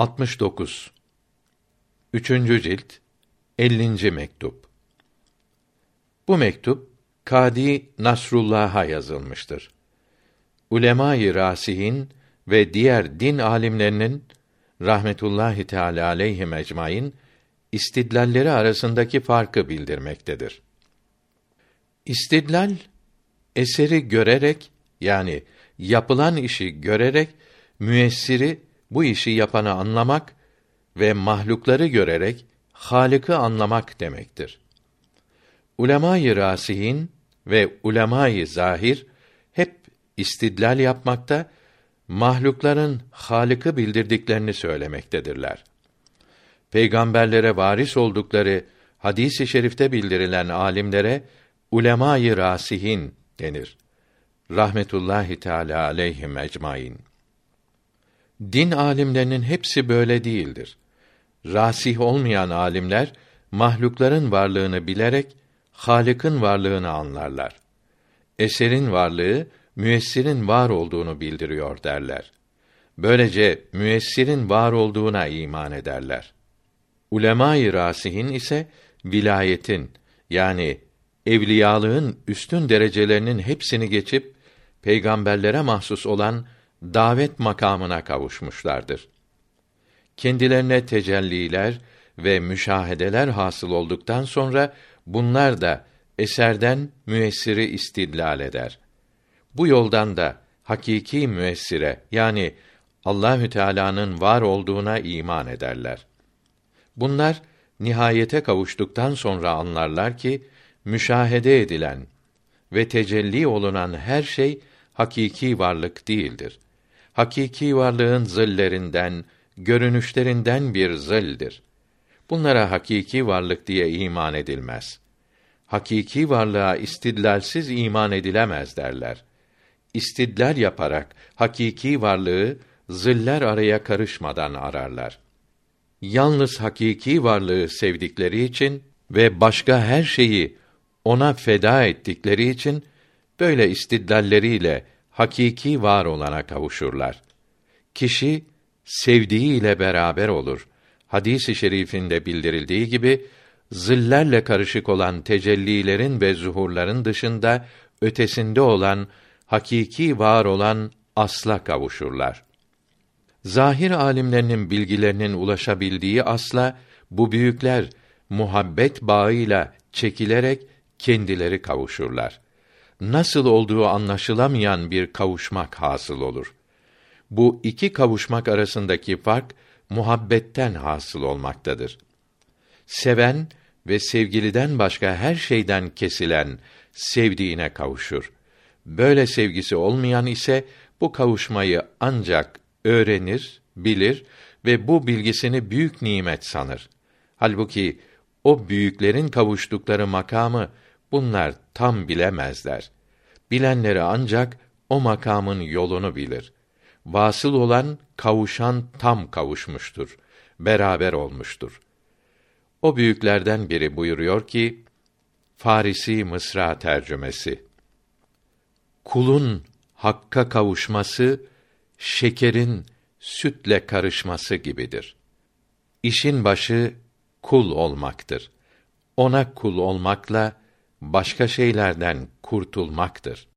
69 Üçüncü cilt 50. mektup Bu mektup Kadi Nasrullah'a yazılmıştır. Ulemâ-i rasihin ve diğer din alimlerinin rahmetullahi teala aleyhim ecmaîn istidlalleri arasındaki farkı bildirmektedir. İstidlal eseri görerek yani yapılan işi görerek müessiri bu işi yapanı anlamak ve mahlukları görerek Halık'ı anlamak demektir. Ulemâ-i rasihin ve ulemâ-i zahir hep istidlal yapmakta, mahlukların Halık'ı bildirdiklerini söylemektedirler. Peygamberlere varis oldukları hadis-i şerifte bildirilen alimlere ulemâ-i rasihin denir. Rahmetullahi Teala aleyhim ecmaîn. Din alimlerinin hepsi böyle değildir. Rasih olmayan alimler mahlukların varlığını bilerek Halık'ın varlığını anlarlar. Eserin varlığı müessirin var olduğunu bildiriyor derler. Böylece müessirin var olduğuna iman ederler. Ulemâ-i rasihin ise vilayetin yani evliyalığın üstün derecelerinin hepsini geçip peygamberlere mahsus olan davet makamına kavuşmuşlardır. Kendilerine tecelliler ve müşahedeler hasıl olduktan sonra bunlar da eserden müessiri istidlal eder. Bu yoldan da hakiki müessire yani Allahü Teala'nın var olduğuna iman ederler. Bunlar nihayete kavuştuktan sonra anlarlar ki müşahede edilen ve tecelli olunan her şey hakiki varlık değildir. Hakiki varlığın zillerinden, görünüşlerinden bir zildir. Bunlara hakiki varlık diye iman edilmez. Hakiki varlığa istidlalsiz iman edilemez derler. İstidlal yaparak hakiki varlığı ziller araya karışmadan ararlar. Yalnız hakiki varlığı sevdikleri için ve başka her şeyi ona feda ettikleri için böyle istidlalleriyle hakiki var olana kavuşurlar. Kişi sevdiği beraber olur. Hadis-i şerifinde bildirildiği gibi zillerle karışık olan tecellilerin ve zuhurların dışında ötesinde olan hakiki var olan asla kavuşurlar. Zahir alimlerinin bilgilerinin ulaşabildiği asla bu büyükler muhabbet bağıyla çekilerek kendileri kavuşurlar. Nasıl olduğu anlaşılamayan bir kavuşmak hasıl olur. Bu iki kavuşmak arasındaki fark muhabbetten hasıl olmaktadır. Seven ve sevgiliden başka her şeyden kesilen sevdiğine kavuşur. Böyle sevgisi olmayan ise bu kavuşmayı ancak öğrenir, bilir ve bu bilgisini büyük nimet sanır. Halbuki o büyüklerin kavuştukları makamı bunlar tam bilemezler. Bilenleri ancak o makamın yolunu bilir. Vasıl olan kavuşan tam kavuşmuştur. Beraber olmuştur. O büyüklerden biri buyuruyor ki Farisi Mısra tercümesi Kulun hakka kavuşması şekerin sütle karışması gibidir. İşin başı kul olmaktır. Ona kul olmakla başka şeylerden kurtulmaktır.